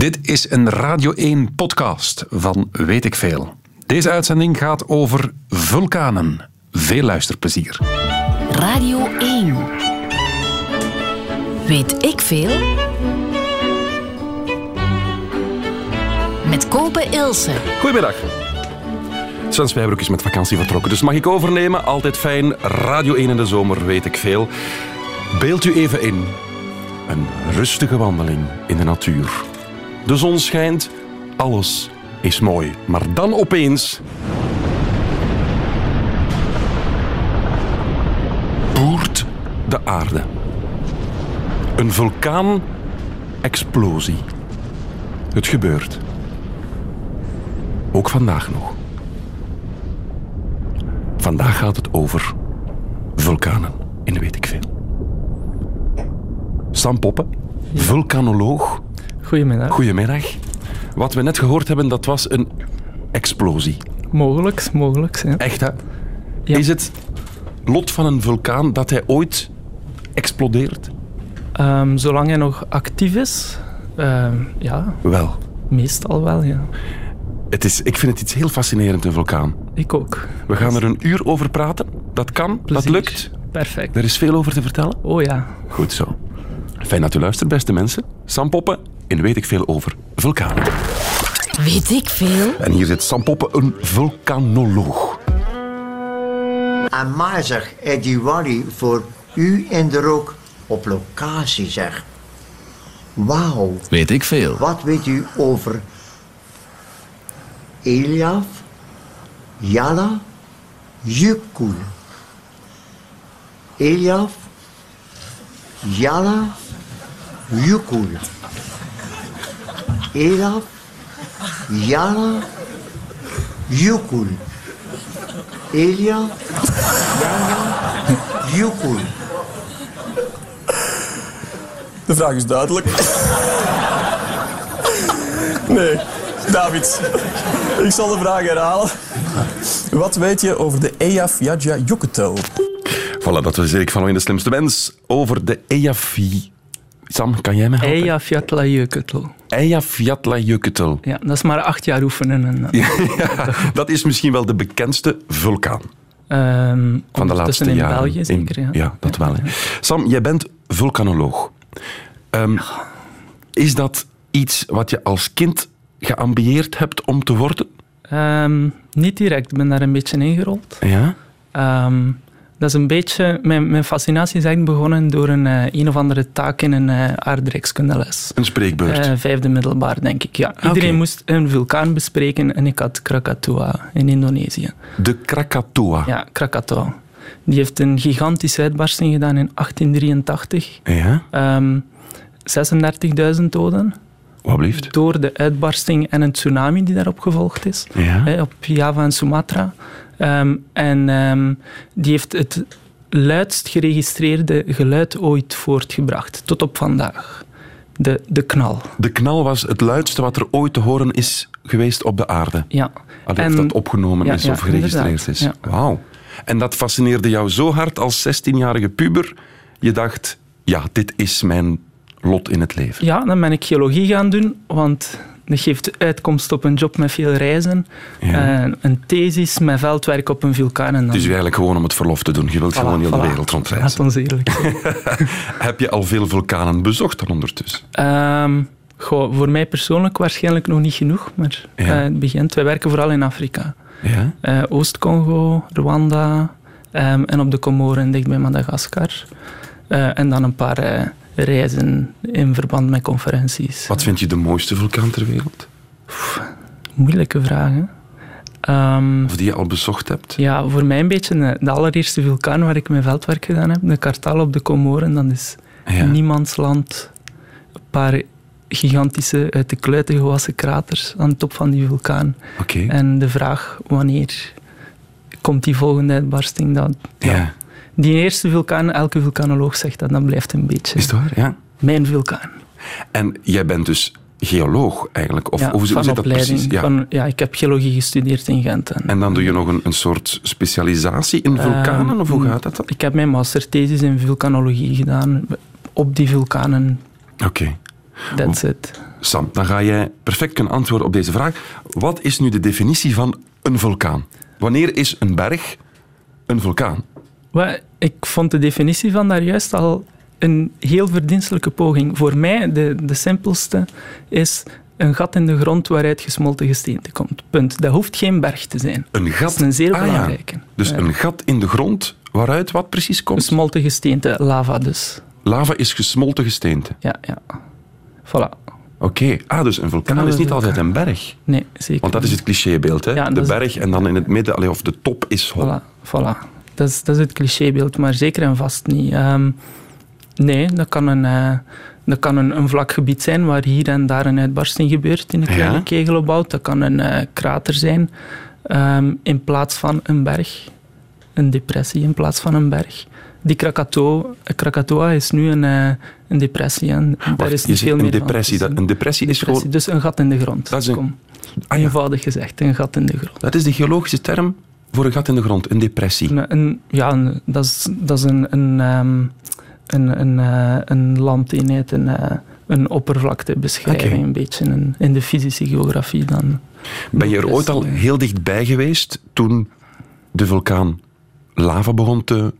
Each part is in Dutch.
Dit is een Radio 1 podcast van Weet ik Veel. Deze uitzending gaat over vulkanen. Veel luisterplezier. Radio 1. Weet ik veel? Met Kopen Ilse. Goedemiddag. Sven Spijbroek is met vakantie vertrokken, dus mag ik overnemen? Altijd fijn. Radio 1 in de zomer, weet ik veel. Beeld u even in. Een rustige wandeling in de natuur. De zon schijnt, alles is mooi. Maar dan opeens... boert de aarde. Een vulkaan-explosie. Het gebeurt. Ook vandaag nog. Vandaag gaat het over vulkanen in weet ik veel. Sam Poppen, vulkanoloog. Goedemiddag. Goedemiddag. Wat we net gehoord hebben, dat was een explosie. Mogelijk, mogelijk. Ja. Echt, hè? Ja. Is het lot van een vulkaan dat hij ooit explodeert? Ehm, zolang hij nog actief is, ehm, ja, Wel. meestal wel, ja. Het is, ik vind het iets heel fascinerend, een vulkaan. Ik ook. We gaan er een uur over praten. Dat kan, dat lukt. Perfect. Er is veel over te vertellen. Oh ja. Goed zo. Fijn dat u luistert, beste mensen. Sam Poppen in Weet ik Veel over vulkanen. Weet ik veel? En hier zit Sam Poppen, een vulkanoloog. En maar zeg, Eddie Wally voor u in de rook op locatie zeg. Wauw, Weet ik veel. wat weet u over Eliaf, Jala, Jukul? Eliaf, Jala, Jukul. Eliaf, Jala, Jukul. Elia, Jana, Jukul. De vraag is duidelijk. Nee, David. Ik zal de vraag herhalen. Wat weet je over de Eyjafjallajökull? Yucatel? Voilà, dat was Erik van Looy, de slimste mens, over de Eyjafjallajökull. Sam, kan jij me helpen? Eyjafjallajökull. Eyjafjallajökull. Ja, dat is maar acht jaar oefenen. En, Ja, dat is misschien wel de bekendste vulkaan Ehm, van de laatste in jaren. België zeker, ja. ja, dat wel. Hè. Sam, jij bent vulkanoloog. Ehm, is dat iets wat je als kind geambieerd hebt om te worden? Ehm, niet direct, ik ben daar een beetje ingerold. Ja? Ehm, dat is een beetje... Mijn, mijn fascinatie is eigenlijk begonnen door een, eh, een of andere taak in een uh, aardrijkskundeles. Een spreekbeurt. Eh, vijfde middelbaar, denk ik. Ja. Iedereen Oké. moest een vulkaan bespreken en ik had Krakatoa in Indonesië. de Krakatoa. Ja, Krakatoa. Die heeft een gigantische uitbarsting gedaan in 1883. Ja? Ehm 36.000 doden Wat door de uitbarsting en een tsunami die daarop gevolgd is. Ja? op Java en Sumatra. Ehm, en ehm, die heeft het luidst geregistreerde geluid ooit voortgebracht, tot op vandaag. De, de knal. De knal was het luidste wat er ooit te horen is geweest op de aarde. Ja. Allee, of En- dat opgenomen ja, is ja, of geregistreerd is. Ja. Wauw. En dat fascineerde jou zo hard als 16-jarige puber. Je dacht, ja, dit is mijn lot in het leven. Ja, dan ben ik geologie gaan doen, want dat geeft uitkomst op een job met veel reizen. Ja. Eh, een thesis met veldwerk op een vulkaan. En dan, is eigenlijk gewoon om het verlof te doen. Je wilt Voilà, gewoon heel de wereld Laat rondreizen. ons eerlijk zijn. Heb je al veel vulkanen bezocht dan ondertussen? Goh, voor mij persoonlijk waarschijnlijk nog niet genoeg, maar Ja. eh, het begint. Wij werken vooral in Afrika. Ja? Eh, Oost-Congo, Rwanda ehm, en op de Comoren dicht bij Madagaskar. En dan een paar reizen in verband met conferenties. Wat vind je de mooiste vulkaan ter wereld? Moeilijke vragen. Ehm, Of die je al bezocht hebt? ja, voor mij een beetje de, allereerste vulkaan waar ik mijn veldwerk gedaan heb, de Kartal op de Comoren. Dat is Ja. niemands land. Een paar gigantische, uit de kluiten gewassen kraters aan de top van die vulkaan. Oké. En de vraag wanneer komt die volgende uitbarsting? Dat, Ja. Die eerste vulkaan, elke vulkanoloog zegt dat, dat blijft een beetje Is het waar? Ja. mijn vulkaan. En jij bent dus geoloog eigenlijk? Of ja, hoe, hoe van zit dat precies? Ja. Van, ja, ik heb geologie gestudeerd in Gent. En, En dan doe je nog een, een soort specialisatie in vulkanen? Ehm, of hoe gaat dat dan? Ik heb mijn masterthesis in vulkanologie gedaan op die vulkanen. Oké. That's it. Sam, dan ga jij perfect kunnen antwoorden op deze vraag. Wat is nu de definitie van een vulkaan? Wanneer is een berg een vulkaan? Ik vond de definitie van daar juist al een heel verdienstelijke poging. Voor mij, de, de simpelste, is een gat in de grond waaruit gesmolten gesteente komt. Punt. Dat hoeft geen berg te zijn. Een gat? Dat is een zeer Ah, ja. belangrijke. Dus Ja. een gat in de grond waaruit wat precies komt? Gesmolten gesteente, lava dus. Lava is gesmolten gesteente. Ja, ja. Voilà. Oké. Ah, dus een vulkaan is niet altijd een berg. Nee, zeker Want dat is het clichébeeld, hè? Ja, de berg en dan in het midden, allee, of de top is hol. Voilà, voilà. Dat is, dat is het clichébeeld, maar zeker en vast niet. Ehm, nee, dat kan, een, eh, dat kan een, een vlak gebied zijn waar hier en daar een uitbarsting gebeurt in een Ja. kleine kegelopbouw. Dat kan een eh, krater zijn ehm, in plaats van een berg. Een depressie in plaats van een berg. Die Krakatoa, Krakatoa is nu een, eh, een depressie. En daar Wacht, is niet veel een meer depressie. Dat, een depressie is Depressie, gewoon... Dus een gat in de grond. Dat is een-. Ah, ja. Eenvoudig gezegd, een gat in de grond. Dat is de geologische term voor een gat in de grond, een depressie. Een, een- ja, een- dat is, dat is een, een, ehm, een, een, eh, een landeenheid, een, eh, een oppervlaktebeschrijving, een beetje in, in de fysische geografie dan. Ben je er ooit al Depressie. heel dichtbij geweest toen de vulkaan lava begon te...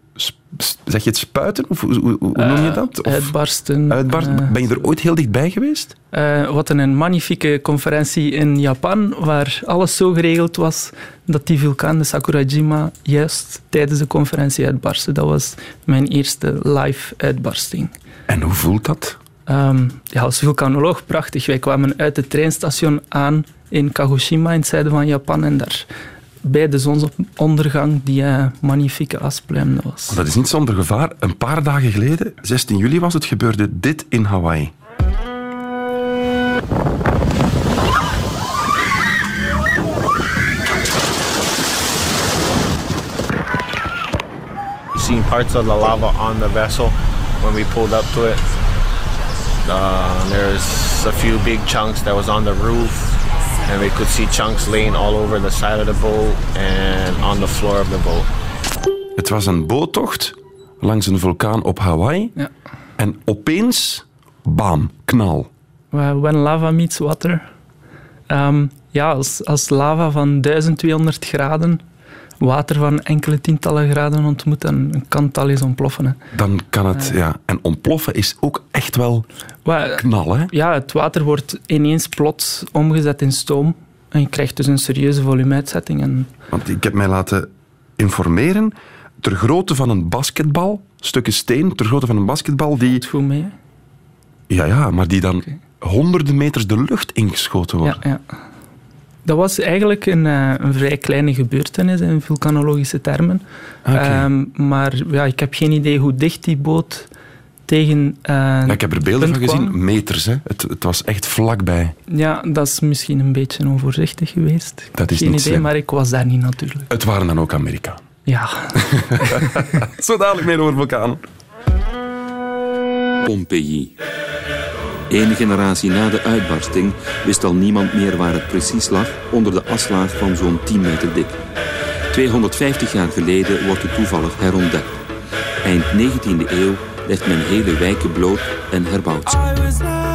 Zeg je het spuiten? Of hoe, hoe- hoe noem je dat? Of Uitbarsten. uitbarsten? eh, Ben je er ooit heel dichtbij geweest? eh, wat een magnifieke conferentie in Japan, waar alles zo geregeld was dat die vulkaan, de Sakurajima, juist tijdens de conferentie uitbarstte. Dat was mijn eerste live uitbarsting. En hoe voelt dat? Ehm, ja, als vulkanoloog prachtig. Wij kwamen uit het treinstation aan in Kagoshima in het zuiden van Japan en daar bij de zonsondergang die eh, magnifieke aspluim dat was. Dat is niet zonder gevaar. Een paar dagen geleden, 16 juli was het, gebeurde dit in Hawaii. seen parts of the lava on the vessel when we pulled up to it. Uh, there's a few big chunks that was on the roof, and we could see chunks laying all over the side of the boat and on the floor of the boat. Het was een boottocht langs een vulkaan op Hawaii. Ja. En opeens, bam, knal. When lava meets water. Ehm, ja, als, als lava van 1200 graden water van enkele tientallen graden ontmoet, dan kan het al eens ontploffen. Hè. Dan kan het, ja. En ontploffen is ook echt wel Maar, knal, hè? ja, het water wordt ineens plots omgezet in stoom. En je krijgt dus een serieuze volumeuitzetting. En Want ik heb mij laten informeren. Ter grootte van een basketbal, stukken steen, ter grootte van een basketbal, die, goed mee. hè. ja, ja, maar die dan honderden meters de lucht ingeschoten Ja, worden. ja. Dat was eigenlijk een, eh, een vrij kleine gebeurtenis in vulkanologische termen. Ehm, maar ja, ik heb geen idee hoe dicht die boot tegen. eh, Ja, ik heb er beelden van kwam. gezien, meters. Hè. Het, het was echt vlakbij. Ja, dat is misschien een beetje onvoorzichtig geweest. Dat is geen niet idee, slim. maar ik was daar niet natuurlijk. Het waren dan ook Amerikanen. Ja, Zo dadelijk meer over vulkanen. Pompeii. Eén generatie na de uitbarsting wist al niemand meer waar het precies lag onder de aslaag van zo'n 10 meter dik. 250 jaar geleden wordt het toevallig herontdekt. Eind 19e eeuw legt men hele wijken bloot en herbouwt ze.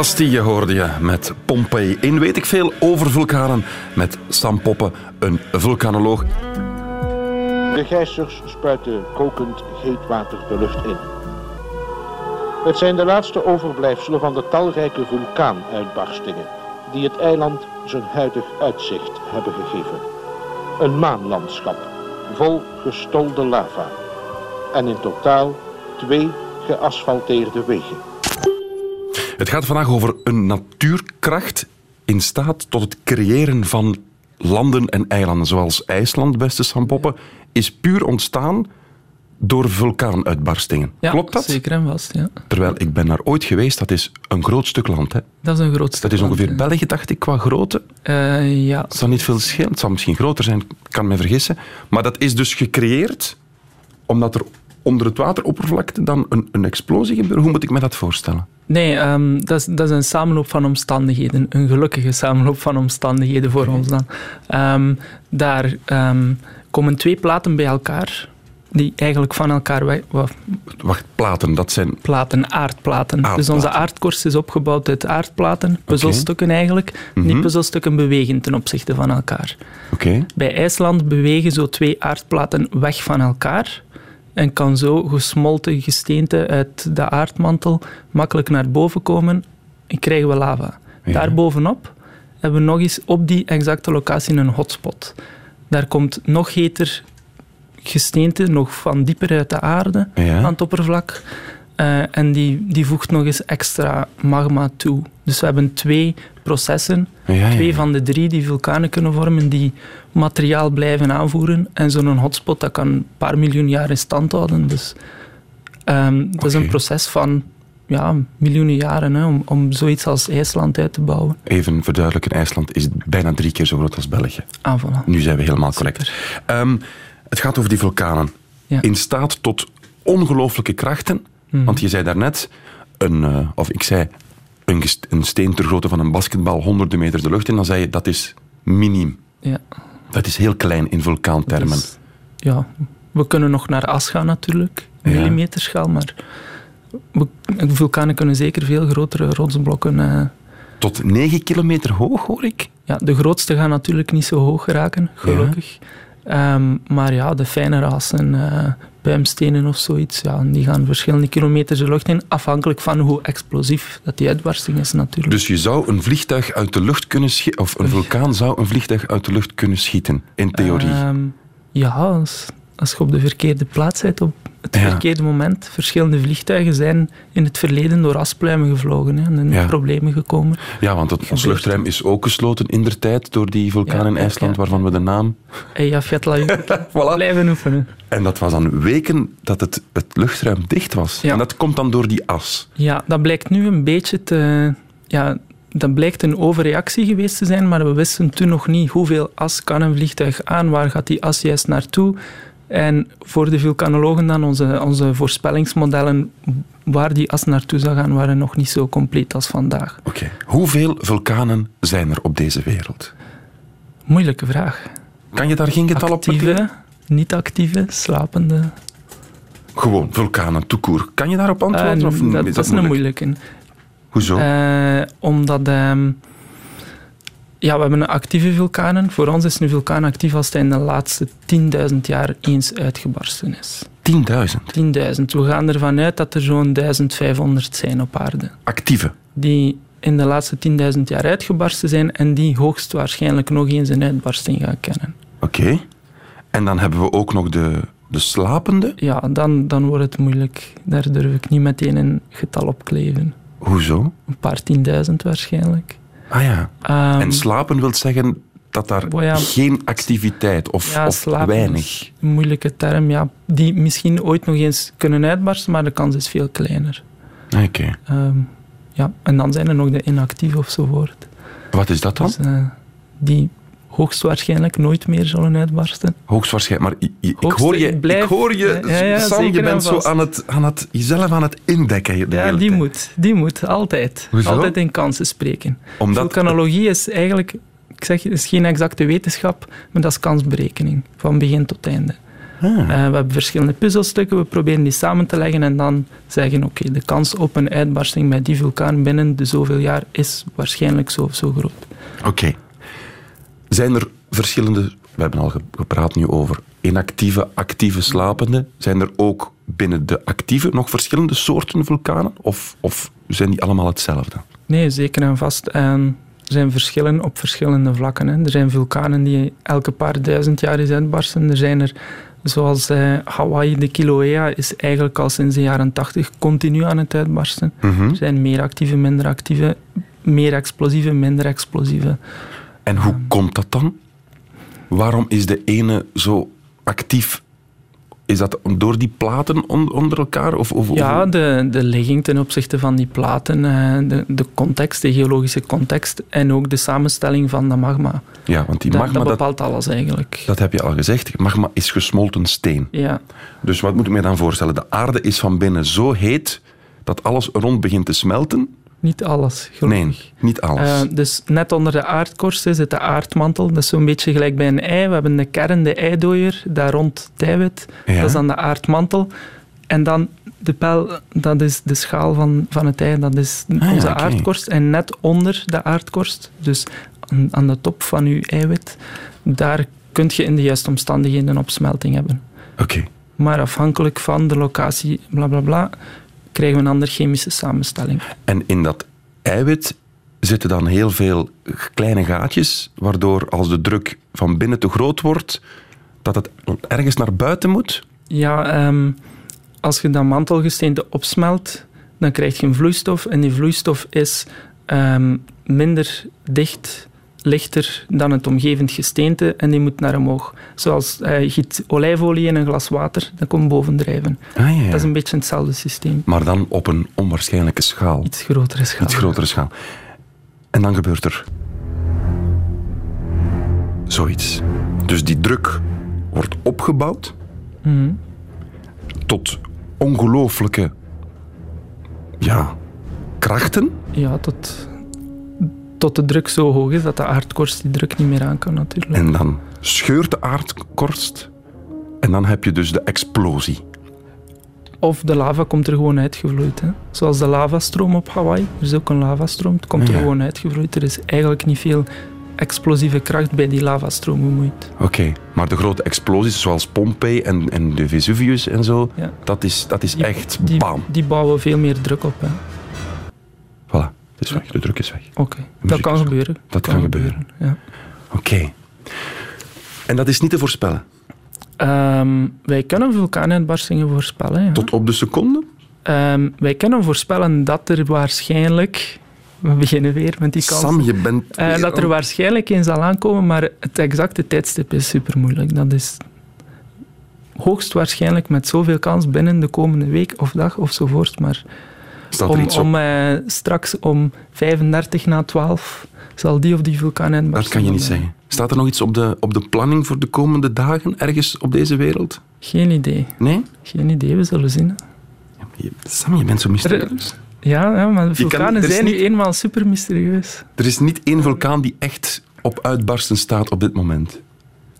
Bastille hoorde je met Pompeii. In weet ik veel over vulkanen met Sam Poppen, een vulkanoloog. De gijzers spuiten kokend heet water de lucht in. Het zijn de laatste overblijfselen van de talrijke vulkaanuitbarstingen die het eiland zijn huidig uitzicht hebben gegeven. Een maanlandschap vol gestolde lava en in totaal twee geasfalteerde wegen. Het gaat vandaag over een natuurkracht in staat tot het creëren van landen en eilanden, zoals IJsland, beste Sam Poppen, is puur ontstaan door vulkaanuitbarstingen. Ja, Klopt dat? Zeker en vast, ja. Terwijl ik ben daar ooit geweest, dat is een groot stuk land. Hè? Dat is een groot stuk Dat is ongeveer land. België, dacht ik, qua grootte. Eh, ja, Het zal niet veel schelen, het zal misschien groter zijn, ik kan me vergissen. Maar dat is dus gecreëerd omdat er onder het wateroppervlakte dan een, een explosie gebeurt. Hoe moet ik me dat voorstellen? Nee, ehm, dat, is, dat is een samenloop van omstandigheden. Een gelukkige samenloop van omstandigheden voor ons dan. Ehm, daar ehm, komen twee platen bij elkaar, die eigenlijk van elkaar weg... wa- Wacht, platen, dat zijn... Platen, aardplaten. Dus onze aardkorst is opgebouwd uit aardplaten, puzzelstukken eigenlijk. Mhm. Die puzzelstukken bewegen ten opzichte van elkaar. Oké. Bij IJsland bewegen zo twee aardplaten weg van elkaar en kan zo gesmolten gesteente uit de aardmantel makkelijk naar boven komen en krijgen we lava. Ja. Daarbovenop hebben we nog eens op die exacte locatie een hotspot. Daar komt nog heter gesteente, nog van dieper uit de aarde Ja. aan het oppervlak. Eh, en die, die voegt nog eens extra magma toe. Dus we hebben twee processen, ja. twee van de drie die vulkanen kunnen vormen, die materiaal blijven aanvoeren. En zo'n hotspot dat kan een paar miljoen jaar in stand houden. Dus ehm, dat is een proces van ja, miljoenen jaren hè, om, om zoiets als IJsland uit te bouwen. Even verduidelijken, IJsland is bijna drie keer zo groot als België. Aanvallen. Nu zijn we helemaal correct. Ehm, het gaat over die vulkanen. Ja. In staat tot ongelooflijke krachten. Mhm. Want je zei daarnet, een, eh, of ik zei, een, een steen ter grootte van een basketbal honderden meter de lucht in. Dan zei je, dat is miniem. Ja. Dat is heel klein in vulkaantermen. Dus, ja, we kunnen nog naar as gaan natuurlijk, Ja. millimeterschaal, maar we, vulkanen kunnen zeker veel grotere rotsblokken. eh, Tot 9 kilometer hoog, hoor ik. ja, de grootste gaan natuurlijk niet zo hoog geraken, gelukkig. Ehm, maar ja, de fijne rassen, eh puimstenen of zoiets, ja, die gaan verschillende kilometers de lucht in, afhankelijk van hoe explosief dat die uitbarsting is natuurlijk. Dus je zou een vliegtuig uit de lucht kunnen schieten, of een vulkaan zou een vliegtuig uit de lucht kunnen schieten, in theorie. Ehm, ja, als, je op de verkeerde plaats bent op het Ja. verkeerde moment. Verschillende vliegtuigen zijn in het verleden door aspluimen gevlogen hè, en in Ja. problemen gekomen. ja, want het, ons luchtruim is ook gesloten in der tijd door die vulkaan Ja, in IJsland, waarvan we de naam... Eyjafjallajökull. Voilà. Blijven oefenen. En dat was dan weken dat het, het luchtruim dicht was. Ja. En dat komt dan door die as. Ja, dat blijkt nu een beetje te... Ja, dat blijkt een overreactie geweest te zijn, maar we wisten toen nog niet hoeveel as kan een vliegtuig aan, waar gaat die as juist naartoe. En voor de vulkanologen dan, onze, onze voorspellingsmodellen waar die as naartoe zou gaan, waren nog niet zo compleet als vandaag. Oké. Hoeveel vulkanen zijn er op deze wereld? Moeilijke vraag. Kan je daar geen getal op plakken? Actieve, niet-actieve, slapende. Gewoon, vulkanen, toekoer. Kan je daarop antwoorden? Eh, of dat, is dat is een moeilijke. Hoezo? Eh, omdat ehm, ja, we hebben een actieve vulkanen. Voor ons is een vulkaan actief als hij in de laatste 10.000 jaar eens uitgebarsten is. 10.000 10.000. We gaan ervan uit dat er zo'n 1500 zijn op aarde. actieve. Die in de laatste 10.000 jaar uitgebarsten zijn en die hoogstwaarschijnlijk nog eens een uitbarsting gaan kennen. Oké. En dan hebben we ook nog de, de slapende. Ja, dan, dan wordt het moeilijk. Daar durf ik niet meteen een getal op kleven. Hoezo? Een paar tienduizend waarschijnlijk. Ah ja. Ehm, en slapen wil zeggen dat daar Oh ja. geen activiteit of, Ja, of slapen weinig. Een moeilijke term, ja. Die misschien ooit nog eens kunnen uitbarsten, maar de kans is veel kleiner. Oké. Ehm, ja, en dan zijn er nog de inactief ofzovoort. Wat is dat dan? Dus, eh, die hoogstwaarschijnlijk nooit meer zullen uitbarsten. Hoogstwaarschijnlijk. Maar je- je- ik hoor je, ik blijf- ik hoor je Ja, ja, Sam, je bent zo aan het, aan het, jezelf aan het indekken. De Ja, hele die tijd. moet. Die moet, altijd. Hoezo? Altijd in kansen spreken. Omdat- Vulkanologie is eigenlijk, ik zeg, het is geen exacte wetenschap, maar dat is kansberekening, van begin tot einde. Ah. Eh, we hebben verschillende puzzelstukken, we proberen die samen te leggen en dan zeggen, oké, de kans op een uitbarsting bij die vulkaan binnen de zoveel jaar is waarschijnlijk zo of zo groot. Oké. Zijn er verschillende we hebben al ge- gepraat nu over inactieve, actieve slapende. Zijn er ook binnen de actieve nog verschillende soorten vulkanen? Of, of zijn die allemaal hetzelfde? Nee, zeker en vast. En er zijn verschillen op verschillende vlakken. Hè. Er zijn vulkanen die elke paar duizend jaar eens uitbarsten. Er zijn er, zoals eh, Hawaii, de Kilauea, is eigenlijk al sinds de jaren tachtig continu aan het uitbarsten. Mhm. Er zijn meer actieve, minder actieve, meer explosieve, minder explosieve. En hoe komt dat dan? Waarom is de ene zo actief? Is dat door die platen on- onder elkaar? Of, of, Ja, de, de ligging ten opzichte van die platen, eh, de, de context, de geologische context en ook de samenstelling van de magma. ja want die Dat, magma, dat dat, bepaalt alles eigenlijk. dat heb je al gezegd. Magma is gesmolten steen. Ja, Dus wat moet ik me dan voorstellen? De aarde is van binnen zo heet dat alles rond begint te smelten? Niet alles, gelukkig. Nee, niet alles. Eh, dus net onder de aardkorst zit de aardmantel. Dat is zo'n beetje gelijk bij een ei. We hebben de kern, de eidooier, daar rond het eiwit. Ja. Dat is dan de aardmantel. En dan de pijl, dat is de schaal van, van het ei. Dat is Ah ja, onze aardkorst. En net onder de aardkorst, dus aan, aan de top van uw eiwit, daar kun je in de juiste omstandigheden opsmelting hebben. Oké. Maar afhankelijk van de locatie, bla bla bla, krijgen we een andere chemische samenstelling. En in dat eiwit zitten dan heel veel kleine gaatjes, waardoor als de druk van binnen te groot wordt, dat het ergens naar buiten moet? Ja, ehm, als je dat mantelgesteente opsmelt, dan krijg je een vloeistof. En die vloeistof is ehm, minder dicht, lichter dan het omgevend gesteente. En die moet naar omhoog. Zoals eh, je giet olijfolie in een glas water, dat komt bovendrijven. Ah, ja. Dat is een beetje hetzelfde systeem. Maar dan op een onwaarschijnlijke schaal. Iets grotere schaal. Iets grotere schaal. En dan gebeurt er zoiets. Dus die druk wordt opgebouwd Mhm. tot ongelooflijke ja, krachten. Ja, tot, tot de druk zo hoog is dat de aardkorst die druk niet meer aan kan natuurlijk. En dan scheurt de aardkorst. En dan heb je dus de explosie. Of de lava komt er gewoon uitgevloeid. Hè. Zoals de lavastroom op Hawaii. Er is ook een lavastroom. Het komt er Ja. gewoon uitgevloeid. Er is eigenlijk niet veel explosieve kracht bij die lavastroom gemoeid. Oké, maar de grote explosies zoals Pompeii en, en de Vesuvius en zo, Ja. dat is, dat is echt Die, bam. die bouwen veel meer druk op. hè. Is weg. De druk is weg. Oké, dat kan gebeuren. Dat kan gebeuren. Ja. Oké. En dat is niet te voorspellen. Ehm, wij kunnen vulkaanuitbarstingen voorspellen. Ja. Tot op de seconde? Ehm, wij kunnen voorspellen dat er waarschijnlijk... We beginnen weer met die kans. Sam, je bent... Eh, dat er waarschijnlijk een zal aankomen, maar het exacte tijdstip is super moeilijk. Dat is hoogstwaarschijnlijk met zoveel kans binnen de komende week of dag ofzovoort. Maar Staat om, eh, straks om 35 na 12 zal die of die vulkaan Dat uitbarsten. kan je niet zeggen. Staat er nog iets op de, op de planning voor de komende dagen ergens op deze wereld? Geen idee. Nee? Geen idee, we zullen zien. Je- Sam, je bent zo mysterieus. Ja, ja maar kan- vulkanen zijn nu niet- eenmaal super mysterieus. Er is niet één vulkaan die echt op uitbarsten staat op dit moment.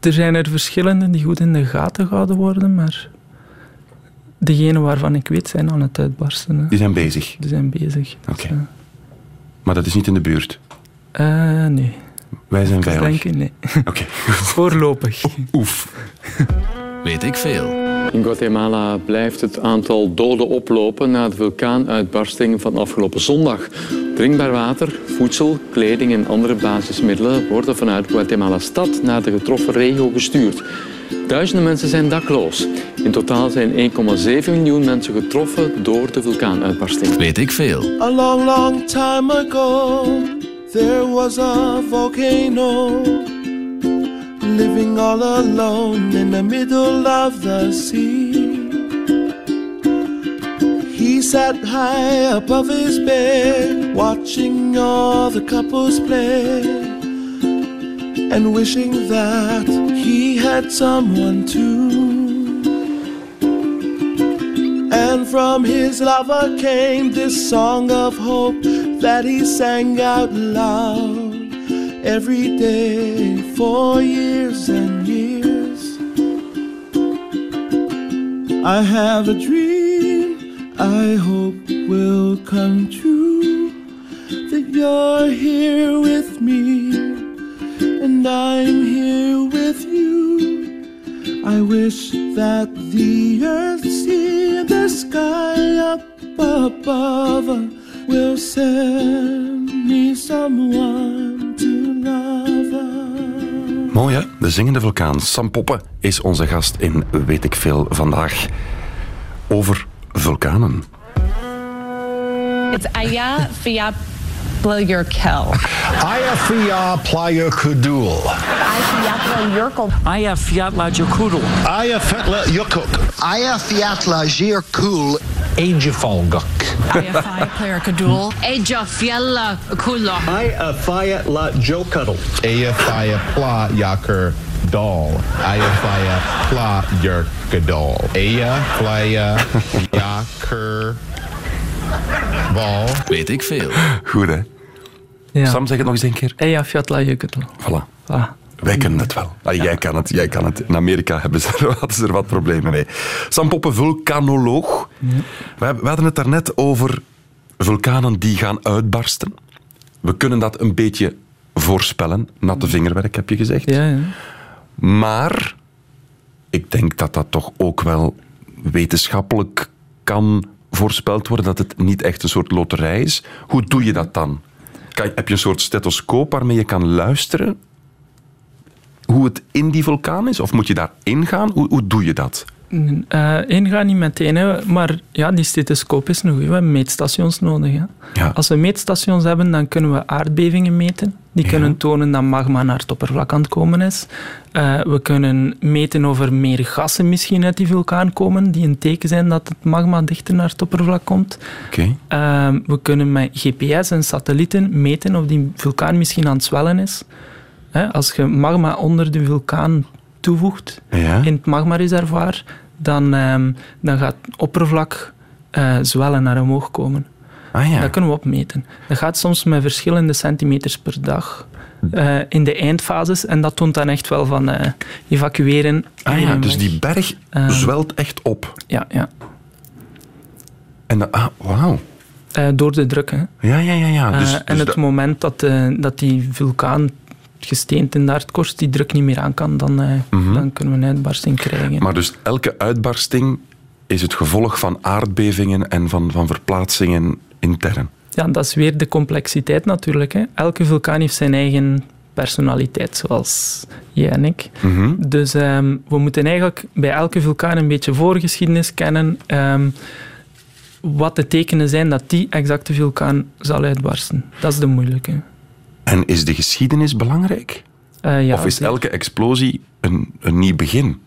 Er zijn er verschillende die goed in de gaten gehouden worden, maar degene waarvan ik weet zijn aan het uitbarsten. hè. Die zijn bezig. Die zijn bezig. Oké. Dus, Maar dat is niet in de buurt. eh, eh, nee. Wij zijn Ik veilig. denk nee. Oké. Voorlopig. Oef. Weet ik veel. In Guatemala blijft het aantal doden oplopen na de vulkaanuitbarsting van afgelopen zondag. Drinkbaar water, voedsel, kleding en andere basismiddelen worden vanuit Guatemala-stad naar de getroffen regio gestuurd. Duizenden mensen zijn dakloos. In totaal zijn 1,7 miljoen mensen getroffen door de vulkaanuitbarsting. Weet ik veel. A long, long time ago, there was a volcano living all alone in the middle of the sea. He sat high above his bed, watching all the couples play, and wishing that he had someone too. And from his lover came this song of hope that he sang out loud every day for years and years. I have a dream I hope will come true that you're here with me and I'm here with you. I wish that the earth, sea, and the sky up above will send me someone to love. Mooi hè? De zingende vulkaan. Sam Poppen is onze gast in Weet ik Veel vandaag. Over vulkanen. It's Aya Fiat Blayurkel. Aya Fia Playa Kudul. Ayafyatla Yurkel. Aya Fiatla Jakudul. Aya Fetla Yukuk. Aya Fiatla Jirkul. Age Falguk. Ayafy Player Kadul. Eja Fiella Kula. Aya Fia La Jokudal. Aya Fia Pla Yaker Dal. Aya Fia Pla Yerkadal. Aya Fia Yaker Bal. Weet ik veel. Goed hè? Ja. Sam, zeg het nog eens een keer. Eja Fiatla Jukutl. Voilà. Wij kennen het wel. Ah, Jij kan het, jij kan het. In Amerika hebben ze, hadden ze er wat problemen mee. Sam Poppen, vulkanoloog. We, we hadden het daarnet over vulkanen die gaan uitbarsten. We kunnen dat een beetje voorspellen. Natte vingerwerk, heb je gezegd. Ja, ja. Maar ik denk dat dat toch ook wel wetenschappelijk kan voorspeld worden. Dat het niet echt een soort loterij is. Hoe doe je dat dan? Kan, heb je een soort stethoscoop waarmee je kan luisteren? Hoe het in die vulkaan is? Of moet je daar ingaan? Hoe, hoe doe je dat? Eh ingaan niet meteen, hè. maar ja, die stethoscoop is nog. We hebben meetstations nodig. Hè. Als we meetstations hebben, dan kunnen we aardbevingen meten. Die kunnen tonen dat magma naar het oppervlak aan het komen is. Eh, we kunnen meten of er meer gassen misschien uit die vulkaan komen, die een teken zijn dat het magma dichter naar het oppervlak komt. Oké. Eh, we kunnen met GPS en satellieten meten of die vulkaan misschien aan het zwellen is. Hè, als je magma onder de vulkaan toevoegt Ja. in het magmareservoir, dan, ehm, dan gaat het oppervlak eh, zwellen naar omhoog komen. Ah, ja. Dat kunnen we opmeten. Dat gaat soms met verschillende centimeters per dag eh, in de eindfases. En dat toont dan echt wel van eh, evacueren. Ah ja, en dus die berg Ehm, zwelt echt op. Ja, ja. En dan, ah, wauw. Door de druk. Hè. Ja, ja, ja. ja. Dus, Eh, dus en het dat- moment dat, dat die vulkaan, gesteente in de aardkorst, die druk niet meer aan kan, dan, eh, Mhm. dan kunnen we een uitbarsting krijgen. Maar dus elke uitbarsting is het gevolg van aardbevingen en van, van verplaatsingen intern. Ja, dat is weer de complexiteit natuurlijk. Hè. Elke vulkaan heeft zijn eigen personaliteit, zoals jij en ik. Mhm. Dus ehm, we moeten eigenlijk bij elke vulkaan een beetje voorgeschiedenis kennen. ehm, wat de tekenen zijn dat die exacte vulkaan zal uitbarsten. Dat is de moeilijke. En is de geschiedenis belangrijk? Eh, ja, of is elke explosie een, een nieuw begin?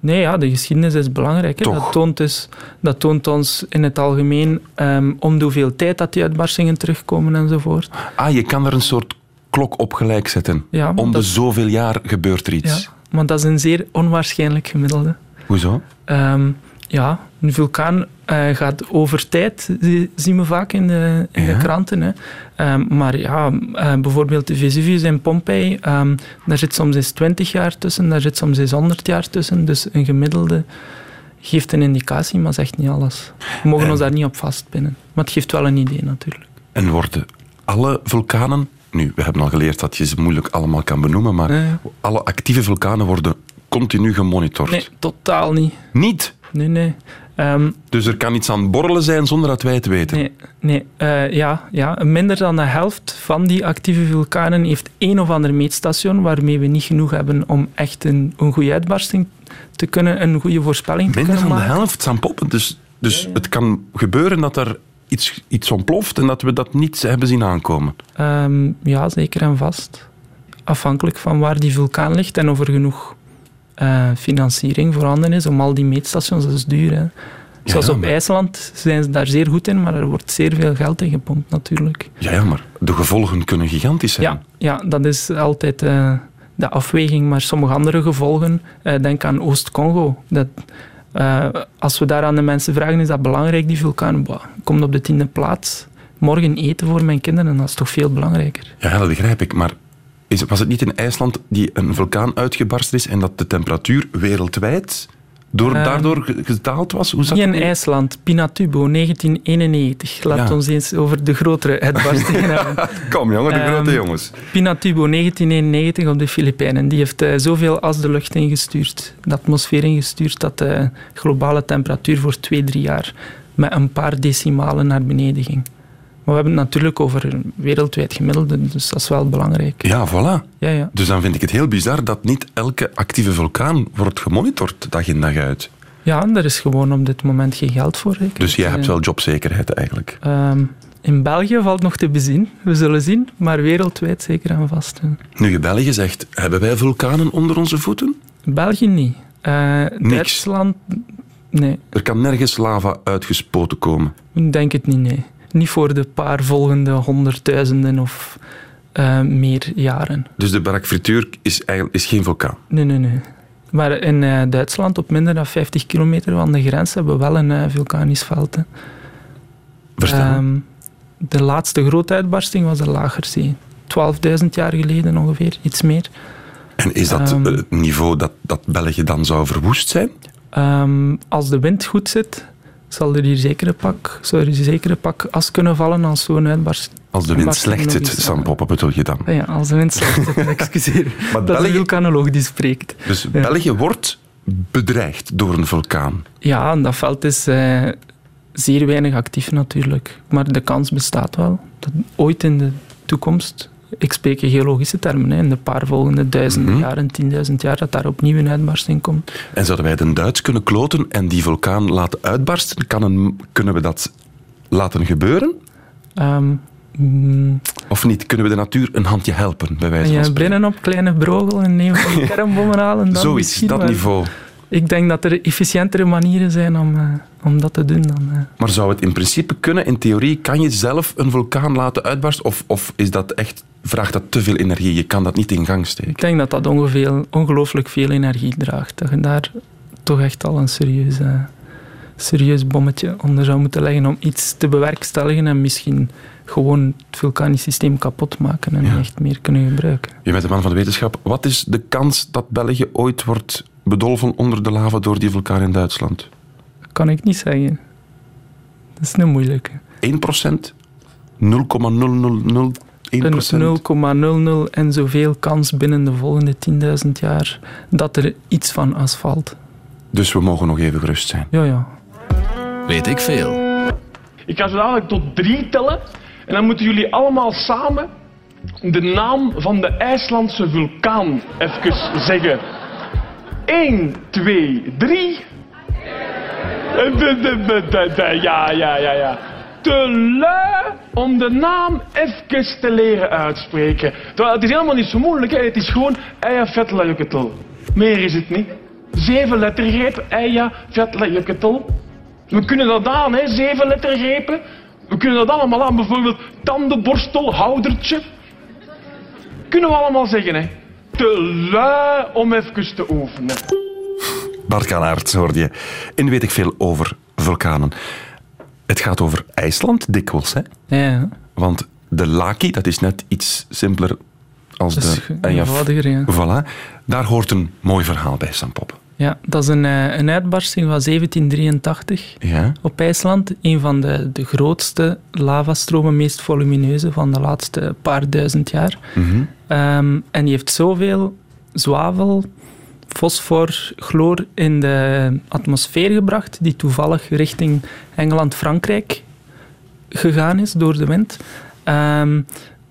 Nee, ja, de geschiedenis is belangrijk. Hè. Dat, toont dus, dat toont ons in het algemeen ehm, om de hoeveel tijd dat die uitbarstingen terugkomen enzovoort. Ah, je kan er een soort klok op gelijk zetten. Ja, Om de zoveel jaar gebeurt er Ja, iets. maar dat is een zeer onwaarschijnlijk gemiddelde. Hoezo? Ehm, ja, een vulkaan eh, gaat over tijd, zie- zien we vaak in de, in de kranten. Hè. Ehm, maar ja, eh, bijvoorbeeld de Vesuvius in Pompeii, ehm, daar zit soms eens 20 jaar tussen, daar zit soms eens 100 jaar tussen. Dus een gemiddelde geeft een indicatie, maar zegt niet alles. We mogen ons daar niet op vastpinnen. Maar het geeft wel een idee natuurlijk. En worden alle vulkanen... Nu, we hebben al geleerd dat je ze moeilijk allemaal kan benoemen, maar alle actieve vulkanen worden continu gemonitord. Nee, totaal niet. Niet? Nee, nee. Ehm, Dus er kan iets aan het borrelen zijn zonder dat wij het weten. Nee, nee eh, ja, ja, minder dan de helft van die actieve vulkanen heeft één of ander meetstation waarmee we niet genoeg hebben om echt een, een goede uitbarsting te kunnen, een goede voorspelling te Minder kunnen dan de maken. helft zijn poppen. Dus, dus het kan gebeuren dat er iets, iets ontploft en dat we dat niet hebben zien aankomen. Ehm, ja, zeker en vast. Afhankelijk van waar die vulkaan ligt en of er genoeg eh, financiering voorhanden is om al die meetstations, dat is duur. Hè. Zoals ja, op maar- IJsland zijn ze daar zeer goed in, maar er wordt zeer veel geld in gepompt natuurlijk. Ja, ja, maar de gevolgen kunnen gigantisch zijn. Ja, ja dat is altijd eh, de afweging. Maar sommige andere gevolgen, eh, denk aan Oost-Congo. Dat, als we daar aan de mensen vragen, is dat belangrijk, die vulkaan? Bah, komt op de tiende plaats. Morgen eten voor mijn kinderen, dat is toch veel belangrijker. Ja, dat begrijp ik. Maar is, was het niet in IJsland die een vulkaan uitgebarsten is en dat de temperatuur wereldwijd door, Ehm, daardoor ge- gedaald was? Hoe zat Niet in het? IJsland, Pinatubo, 1991. Laat Ja. ons eens over de grotere uitbarstingen hebben. Kom jongen, de Ehm, grote jongens. Pinatubo, 1991 op de Filipijnen. Die heeft eh, zoveel as de lucht ingestuurd, de atmosfeer ingestuurd, dat de globale temperatuur voor twee, drie jaar met een paar decimalen naar beneden ging. We hebben het natuurlijk over een wereldwijd gemiddelde, dus dat is wel belangrijk. Ja, voilà. Ja, ja. Dus dan vind ik het heel bizar dat niet elke actieve vulkaan wordt gemonitord dag in dag uit. Ja, daar is gewoon op dit moment geen geld voor. Ik. Dus jij Eh, hebt wel jobzekerheid eigenlijk. ehm, in België valt nog te bezien, we zullen zien, maar wereldwijd zeker en vast. Nu je België zegt, hebben wij vulkanen onder onze voeten? België niet. Eh, Duitsland, nee, Er kan nergens lava uitgespoten komen. ik denk het niet, nee. Niet voor de paar volgende honderdduizenden of eh, meer jaren. Dus de Barak Frituur is, eigenlijk, is geen vulkaan. Nee, nee, nee. Maar in eh, Duitsland, op minder dan 50 kilometer van de grens, hebben we wel een eh, vulkanisch veld. hè. Vertel. Ehm, de laatste grote uitbarsting was de Lagerzee. 12.000 jaar geleden ongeveer, iets meer. En is dat Ehm, eh, het niveau dat, dat België dan zou verwoest zijn? Ehm, als de wind goed zit, zal er hier zeker een pak, zou er zeker een pak as kunnen vallen als zo'n uitbarsting. Als de wind slecht zit, Sampoppen bedoel je dan? Ah Ja, als de wind slecht zit, excuseer. Maar dat is een vulkanoloog die spreekt. Dus België wordt bedreigd door een vulkaan. Ja, en dat veld is eh, zeer weinig actief natuurlijk. Maar de kans bestaat wel dat ooit in de toekomst, ik spreek in geologische termen, hè, in de paar volgende duizenden Mhm. jaren, tienduizend jaar, dat daar opnieuw een uitbarsting komt. En zouden wij de Duits kunnen kloten en die vulkaan laten uitbarsten? Kan een, kunnen we dat laten gebeuren? Ehm, mm, Of niet? Kunnen we de natuur een handje helpen, bij wijze van spreken? binnen op kleine brogel en neem van kernbommen halen. Dan Zoiets, dat maar niveau. Ik denk dat er efficiëntere manieren zijn om, eh, om dat te doen dan... eh. Maar zou het in principe kunnen? In theorie kan je zelf een vulkaan laten uitbarsten? Of, of is dat echt, vraagt dat te veel energie? Je kan dat niet in gang steken. Ik denk dat dat ongeveer, ongelooflijk veel energie draagt. Dat je daar toch echt al een serieus, eh, serieus bommetje onder zou moeten leggen om iets te bewerkstelligen en misschien gewoon het vulkanisch systeem kapot maken en echt meer kunnen gebruiken. Je bent een man van de wetenschap. Wat is de kans dat België ooit wordt bedolven onder de lava door die vulkaan in Duitsland? Dat kan ik niet zeggen. Dat is een moeilijke. 1% 0,0001% Een 0,00 en zoveel kans binnen de volgende 10.000 jaar dat er iets van asfalt. Dus we mogen nog even gerust zijn. Ja, ja. Weet ik veel. Ik ga zo dadelijk tot drie tellen. En dan moeten jullie allemaal samen de naam van de IJslandse vulkaan even zeggen. 1, 2, 3. De, de, de, de, de, ja, ja, ja, ja. Te lui om de naam even te leren uitspreken. Terwijl het is helemaal niet zo moeilijk, het is gewoon Eia Vetla. Meer is het niet. Zeven lettergrepen, Eia Vetla. We kunnen dat aan, hè, zeven lettergrepen. We kunnen dat allemaal aan, bijvoorbeeld tandenborstel, houdertje. Kunnen we allemaal zeggen, hè. Te lui om even te oefenen. Bart Kanaerts hoorde je. In weet ik veel over vulkanen. Het gaat over IJsland dikwijls, hè? Ja, Want de Laki, dat is net iets simpeler als Dat is de Eyjaf- eenvoudiger, ja. Voilà. Daar hoort een mooi verhaal bij, Sampop. Ja, dat is een, eh, een uitbarsting van 1783 Ja? op IJsland. Een van de, de grootste lavastromen, meest volumineuze van de laatste paar duizend jaar. Mhm. Ehm, en die heeft zoveel zwavel, fosfor, chloor in de atmosfeer gebracht, die toevallig richting Engeland-Frankrijk gegaan is door de wind, ehm,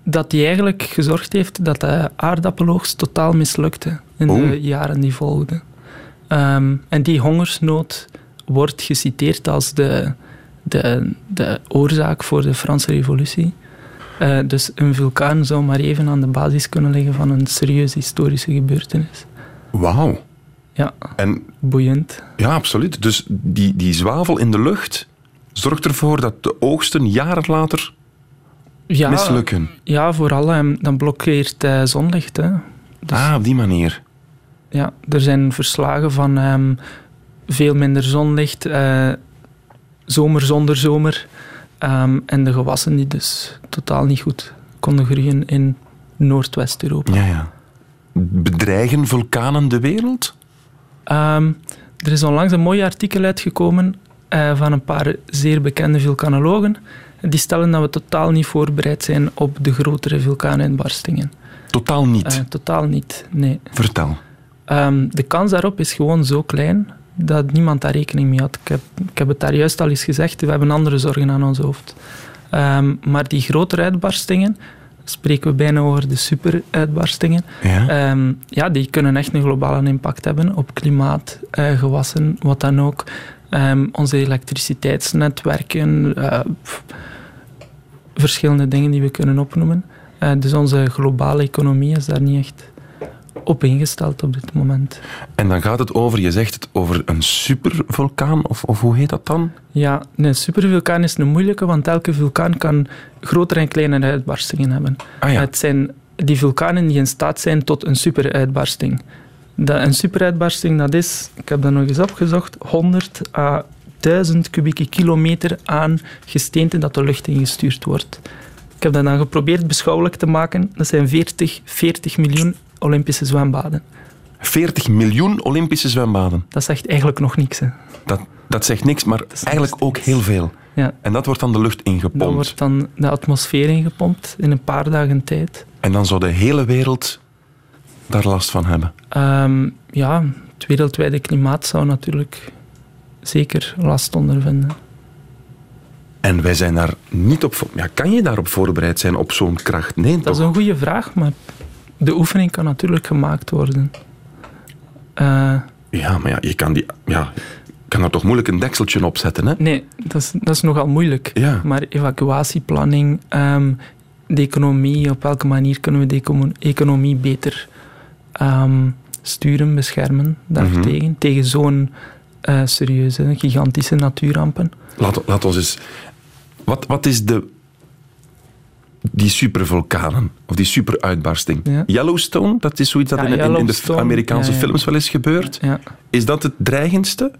dat die eigenlijk gezorgd heeft dat de aardappeloogst totaal mislukte in Oh. de jaren die volgden. Ehm, en die hongersnood wordt geciteerd als de, de, de oorzaak voor de Franse revolutie. Eh, dus een vulkaan zou maar even aan de basis kunnen liggen van een serieuze historische gebeurtenis. Wauw. Ja, En boeiend. ja, absoluut. Dus die, die zwavel in de lucht zorgt ervoor dat de oogsten jaren later Ja, mislukken. Ja, vooral ehm, dan blokkeert eh, zonlicht. Hè. Ah, op die manier. Ja, er zijn verslagen van ehm, veel minder zonlicht, eh, zomer zonder zomer. ehm, en de gewassen die dus totaal niet goed konden groeien in Noordwest-Europa. Ja, ja. Bedreigen vulkanen de wereld? Ehm, er is onlangs een mooi artikel uitgekomen eh, van een paar zeer bekende vulkanologen. Die stellen dat we totaal niet voorbereid zijn op de grotere vulkaanuitbarstingen. Totaal niet. Eh, totaal niet, nee. Vertel. Ehm, de kans daarop is gewoon zo klein dat niemand daar rekening mee had. Ik heb, ik heb het daar juist al eens gezegd, we hebben andere zorgen aan ons hoofd. Ehm, maar die grotere uitbarstingen, spreken we bijna over de superuitbarstingen, Ja. Ehm, ja, die kunnen echt een globale impact hebben op klimaat, eh, gewassen, wat dan ook. Onze elektriciteitsnetwerken, eh, pff, verschillende dingen die we kunnen opnoemen. Eh, dus onze globale economie is daar niet echt op ingesteld op dit moment. En dan gaat het over, je zegt het over een supervulkaan, of, of hoe heet dat dan? Ja, een supervulkaan is een moeilijke, want elke vulkaan kan grotere en kleinere uitbarstingen hebben. Ah ja. Het zijn die vulkanen die in staat zijn tot een superuitbarsting. Dat, een superuitbarsting, dat is, ik heb dat nog eens opgezocht, 100 à 1000 kubieke kilometer aan gesteente dat de lucht ingestuurd wordt. Ik heb dat dan geprobeerd beschouwelijk te maken. Dat zijn 40, 40 miljoen Olympische zwembaden. 40 miljoen Olympische zwembaden. Dat zegt eigenlijk nog niks. Hè. Dat, dat zegt niks, maar eigenlijk ook heel veel. Ja. En dat wordt dan de lucht ingepompt. Dan wordt dan de atmosfeer ingepompt in een paar dagen tijd. En dan zou de hele wereld daar last van hebben. Ehm, ja, het wereldwijde klimaat zou natuurlijk zeker last ondervinden. En wij zijn daar niet op... Ja, kan je daarop voorbereid zijn op zo'n kracht? Nee, Dat is een goede vraag, maar de oefening kan natuurlijk gemaakt worden. Eh, Ja, maar ja, je kan, die, ja, kan er toch moeilijk een dekseltje op zetten, hè? nee, dat is, dat is nogal moeilijk. Ja. Maar evacuatieplanning, ehm, de economie, op welke manier kunnen we de econo- economie beter ehm, sturen, beschermen daartegen? Mhm. Tegen zo'n eh, serieuze, gigantische natuurrampen. Laat, laat ons eens... Wat, wat is de... Die supervulkanen, of die superuitbarsting. Ja. Yellowstone, dat is zoiets dat Ja, in, in- in de Amerikaanse ja, films wel eens gebeurt. Ja. Is dat het dreigendste?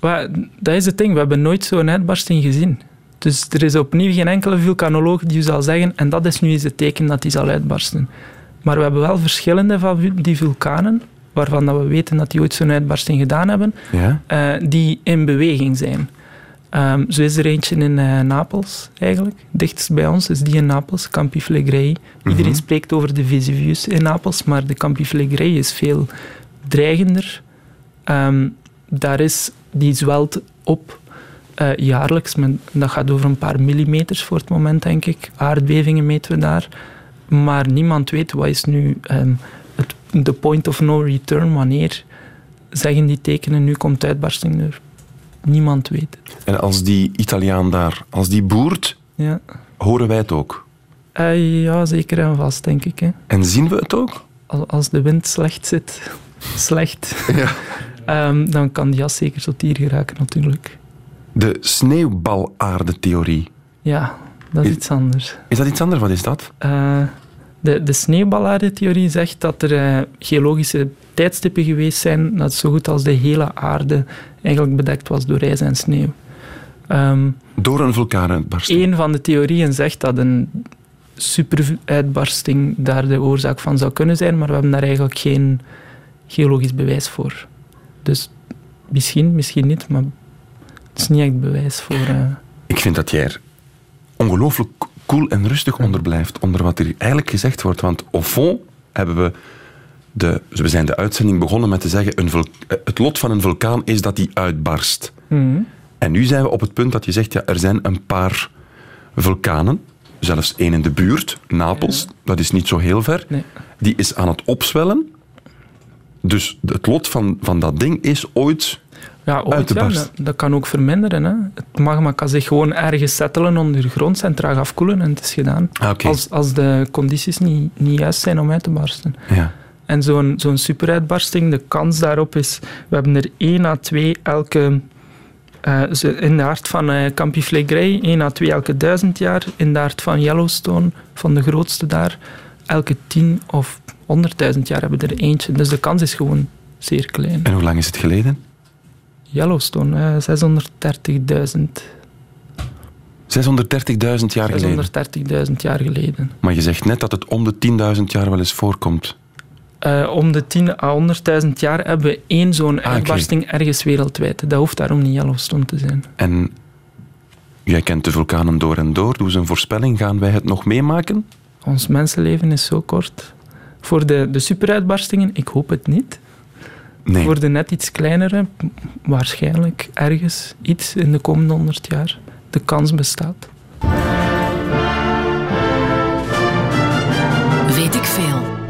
Wel, dat is het ding, we hebben nooit zo'n uitbarsting gezien. Dus er is opnieuw geen enkele vulkanoloog die u zal zeggen, en dat is nu eens het teken dat die zal uitbarsten. Maar we hebben wel verschillende van die vulkanen, waarvan dat we weten dat die ooit zo'n uitbarsting gedaan hebben, eh, die in beweging zijn. Ehm, zo is er eentje in eh, Napels, eigenlijk. Dichtst bij ons is die in Napels, Campi Flegrei. Iedereen Mhm. spreekt over de Vesuvius in Napels, maar de Campi Flegrei is veel dreigender. Ehm, daar is, die zwelt op eh, jaarlijks. Men, dat gaat over een paar millimeters voor het moment, denk ik. Aardbevingen meten we daar. Maar niemand weet wat is nu ehm, het, de point of no return. Wanneer zeggen die tekenen, nu komt uitbarsting er. Niemand weet het. En als die Italiaan daar, als die boert, Ja, horen wij het ook. Eh, ja zeker en vast, denk ik. Hè. En zien we het ook? Als, als de wind slecht zit, slecht, ehm, dan kan die jas zeker tot hier geraken, natuurlijk. De sneeuwbalaarde-theorie. Ja, dat is Is- iets anders. Is dat iets anders? Wat is dat? Eh, de, de zegt dat er eh, geologische tijdstippen geweest zijn dat zo goed als de hele aarde eigenlijk bedekt was door ijs en sneeuw. Ehm, Door een vulkaanuitbarsting. een van de theorieën zegt dat een superuitbarsting daar de oorzaak van zou kunnen zijn, maar we hebben daar eigenlijk geen geologisch bewijs voor. Dus misschien, misschien niet, maar het is niet echt bewijs voor... eh, Ik vind dat jij er ongelooflijk cool en rustig onder blijft, onder wat er eigenlijk gezegd wordt. Want au fond hebben we... De, we zijn de uitzending begonnen met te zeggen, een eh, het lot van een vulkaan is dat die uitbarst. mhm. En nu zijn we op het punt dat je zegt, ja, er zijn een paar vulkanen, zelfs één in de buurt, Napels, dat is niet zo heel ver, Nee. die is aan het opzwellen. Dus het lot van, van dat ding is ooit Ja, ooit, uit te ja, barsten. dat, dat kan ook verminderen. Hè. Het magma kan zich gewoon ergens settelen ondergronds en traag afkoelen en het is gedaan. Ah. Als, als de condities niet, niet juist zijn om uit te barsten. Ja. En zo'n zo'n superuitbarsting, de kans daarop is... We hebben er 1 à 2 elke... eh, in de hart van eh Campi Flegrei, 1 à 2 elke duizend jaar. In de hart van Yellowstone, van de grootste daar, elke 10 of 100.000 jaar hebben we er eentje. Dus de kans is gewoon zeer klein. En hoe lang is het geleden? Yellowstone, eh, 630.000 630.000 jaar geleden. 630.000 jaar geleden. Maar je zegt net dat het om de 10.000 jaar wel eens voorkomt. Eh, om de 10 à 100.000 jaar hebben we één zo'n Ah, uitbarsting ergens wereldwijd. Dat hoeft daarom niet Yellowstone te zijn. En jij kent de vulkanen door en door. Doe eens een voorspelling. Gaan wij het nog meemaken? Ons mensenleven is zo kort. Voor de, de superuitbarstingen, ik hoop het niet. Nee. Voor de net iets kleinere, waarschijnlijk ergens iets in de komende 100 jaar. De kans bestaat. Weet ik veel.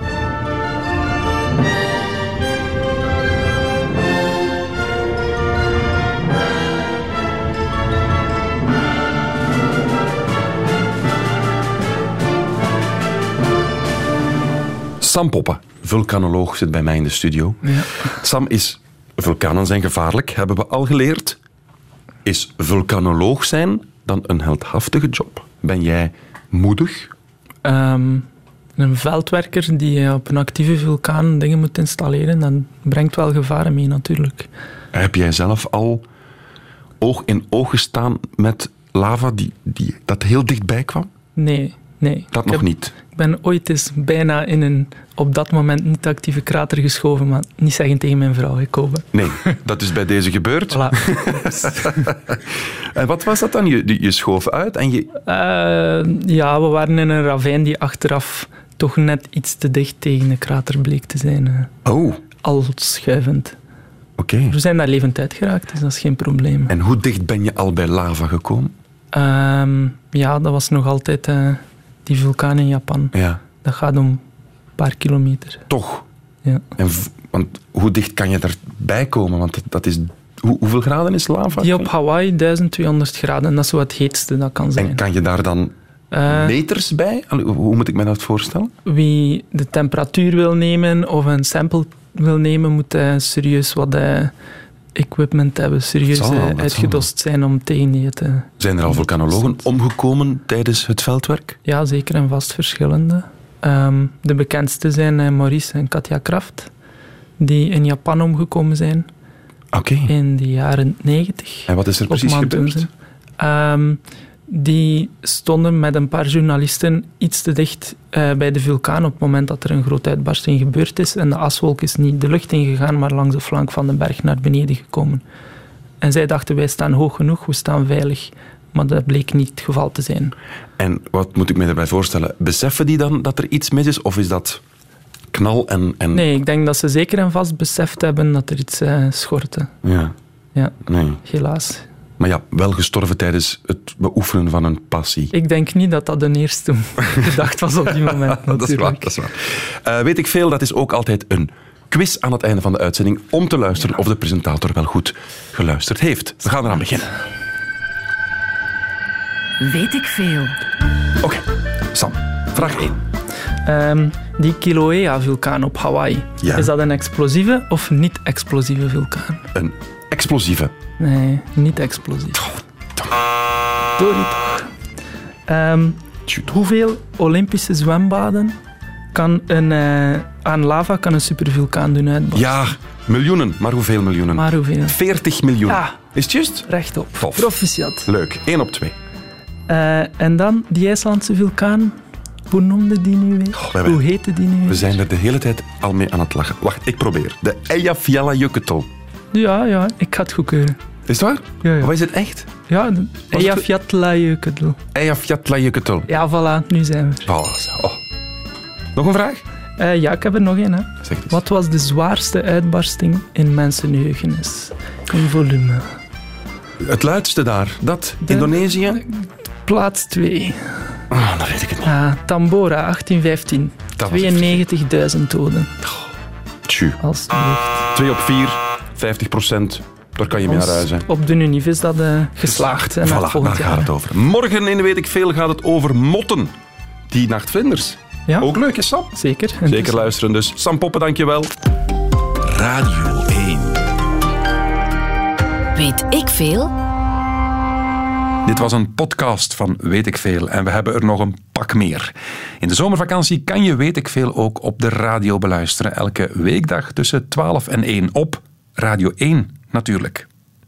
Sam Poppen, vulkanoloog, zit bij mij in de studio. Ja. Sam is... Vulkanen zijn gevaarlijk, hebben we al geleerd. Is vulkanoloog zijn dan een heldhaftige job? Ben jij moedig? Ehm, een veldwerker die op een actieve vulkaan dingen moet installeren, dat brengt wel gevaren mee natuurlijk. Heb jij zelf al oog in oog gestaan met lava die, die, dat heel dichtbij kwam? Nee, nee. Dat nog heb- niet. Ik ben ooit eens bijna in een op dat moment niet actieve krater geschoven, maar niet zeggen tegen mijn vrouw, Kobe. Nee, dat is bij deze gebeurd. Voilà. en wat was dat dan? Je, je schoof uit en je... Eh, ja, we waren in een ravijn die achteraf toch net iets te dicht tegen de krater bleek te zijn. eh, Oh, al schuivend. oké. We zijn daar levend uitgeraakt, dus dat is geen probleem. En hoe dicht ben je al bij lava gekomen? Ehm, ja, dat was nog altijd eh, die vulkaan in Japan. Ja, Dat gaat om een paar kilometer. toch. Ja. En want hoe dicht kan je erbij komen? Want dat- is... Hoe, hoeveel graden is lava? Die op Hawaii 1200 graden, dat is zo het heetste dat kan zijn. En kan je daar dan Eh, meters bij? Hoe- moet ik me dat voorstellen? Wie de temperatuur wil nemen of een sample wil nemen, moet eh, serieus wat eh, equipment hebben, serieus wel, uitgedost zijn om tegen die te... Zijn er al vulkanologen omgekomen tijdens het veldwerk? Ja, zeker en vast verschillende. Ehm, de bekendste zijn eh, Maurice en Katja Kraft, die in Japan omgekomen zijn Oké. in de jaren 90. En wat is er precies gebeurd? Die stonden met een paar journalisten iets te dicht eh, bij de vulkaan op het moment dat er een grote uitbarsting gebeurd is. En de aswolk is niet de lucht ingegaan, maar langs de flank van de berg naar beneden gekomen. En zij dachten, wij staan hoog genoeg, we staan veilig. Maar dat bleek niet het geval te zijn. En wat moet ik me daarbij voorstellen? Beseffen die dan dat er iets mis is? Of is dat knal en... en... Nee, ik denk dat ze zeker en vast beseft hebben dat er iets eh, schortte. Ja, Ja, nee. helaas. Maar ja, wel gestorven tijdens het beoefenen van een passie. Ik denk niet dat dat de eerste gedacht was op die moment. dat is waar, natuurlijk. dat is waar. Eh, weet ik veel, dat is ook altijd een quiz aan het einde van de uitzending om te luisteren of de presentator wel goed geluisterd heeft. We gaan eraan beginnen. Weet ik veel. Oké, Sam, vraag 1. Ehm, die Kilauea-vulkaan op Hawaii, Ja. is dat een explosieve of niet-explosieve vulkaan? Een explosieve. Nee, niet explosief. Niet toch. Ehm, hoeveel Olympische zwembaden kan een, eh, aan lava kan een supervulkaan doen uitbarsten? Ja, miljoenen. Maar hoeveel miljoenen? Maar hoeveel? 40 miljoen. Ja. Is het juist? Rechtop. Tof. Proficiat. Leuk. 1 op 2. Eh, en dan die IJslandse vulkaan. Hoe noemde die nu weer? Hoe heette die nu weer? We zijn er de hele tijd al mee aan het lachen. Wacht, ik probeer. De Eyjafjallajökull. Ja, ja, ik ga het goedkeuren. Is het waar? Ja, ja. Of is het echt? Ja, Eyjafjallajökull. Eyjafjallajökull. Ja, voilà, nu zijn we er. Zo. Oh. Nog een vraag? Eh, ja, ik heb er nog één. Hè. Zeg het eens. Wat was de zwaarste uitbarsting in mensenheugenis? In volume. Het luidste daar. Dat. De- Indonesië? Plaats 2. Ah, dat weet ik het niet. Ah, Tambora, 1815. Dat was 92.000 doden. Tju. Alsjeblieft. 2 op 4, 50 procent. Daar kan je mee naar huis. hè. Op de Univ is dat eh, geslaagd. En Voilà, daar volgend gaat jaar. het over. Morgen in Weet ik Veel gaat het over motten. Die nachtvlinders. Ja. Ook leuk, hè Sam? Zeker. Zeker luisteren dus. Sam Poppen, dankjewel. Radio 1. Weet ik veel? Dit was een podcast van Weet ik Veel en we hebben er nog een pak meer. In de zomervakantie kan je Weet ik Veel ook op de radio beluisteren. Elke weekdag tussen 12 en 1 op Radio 1 natuurlijk.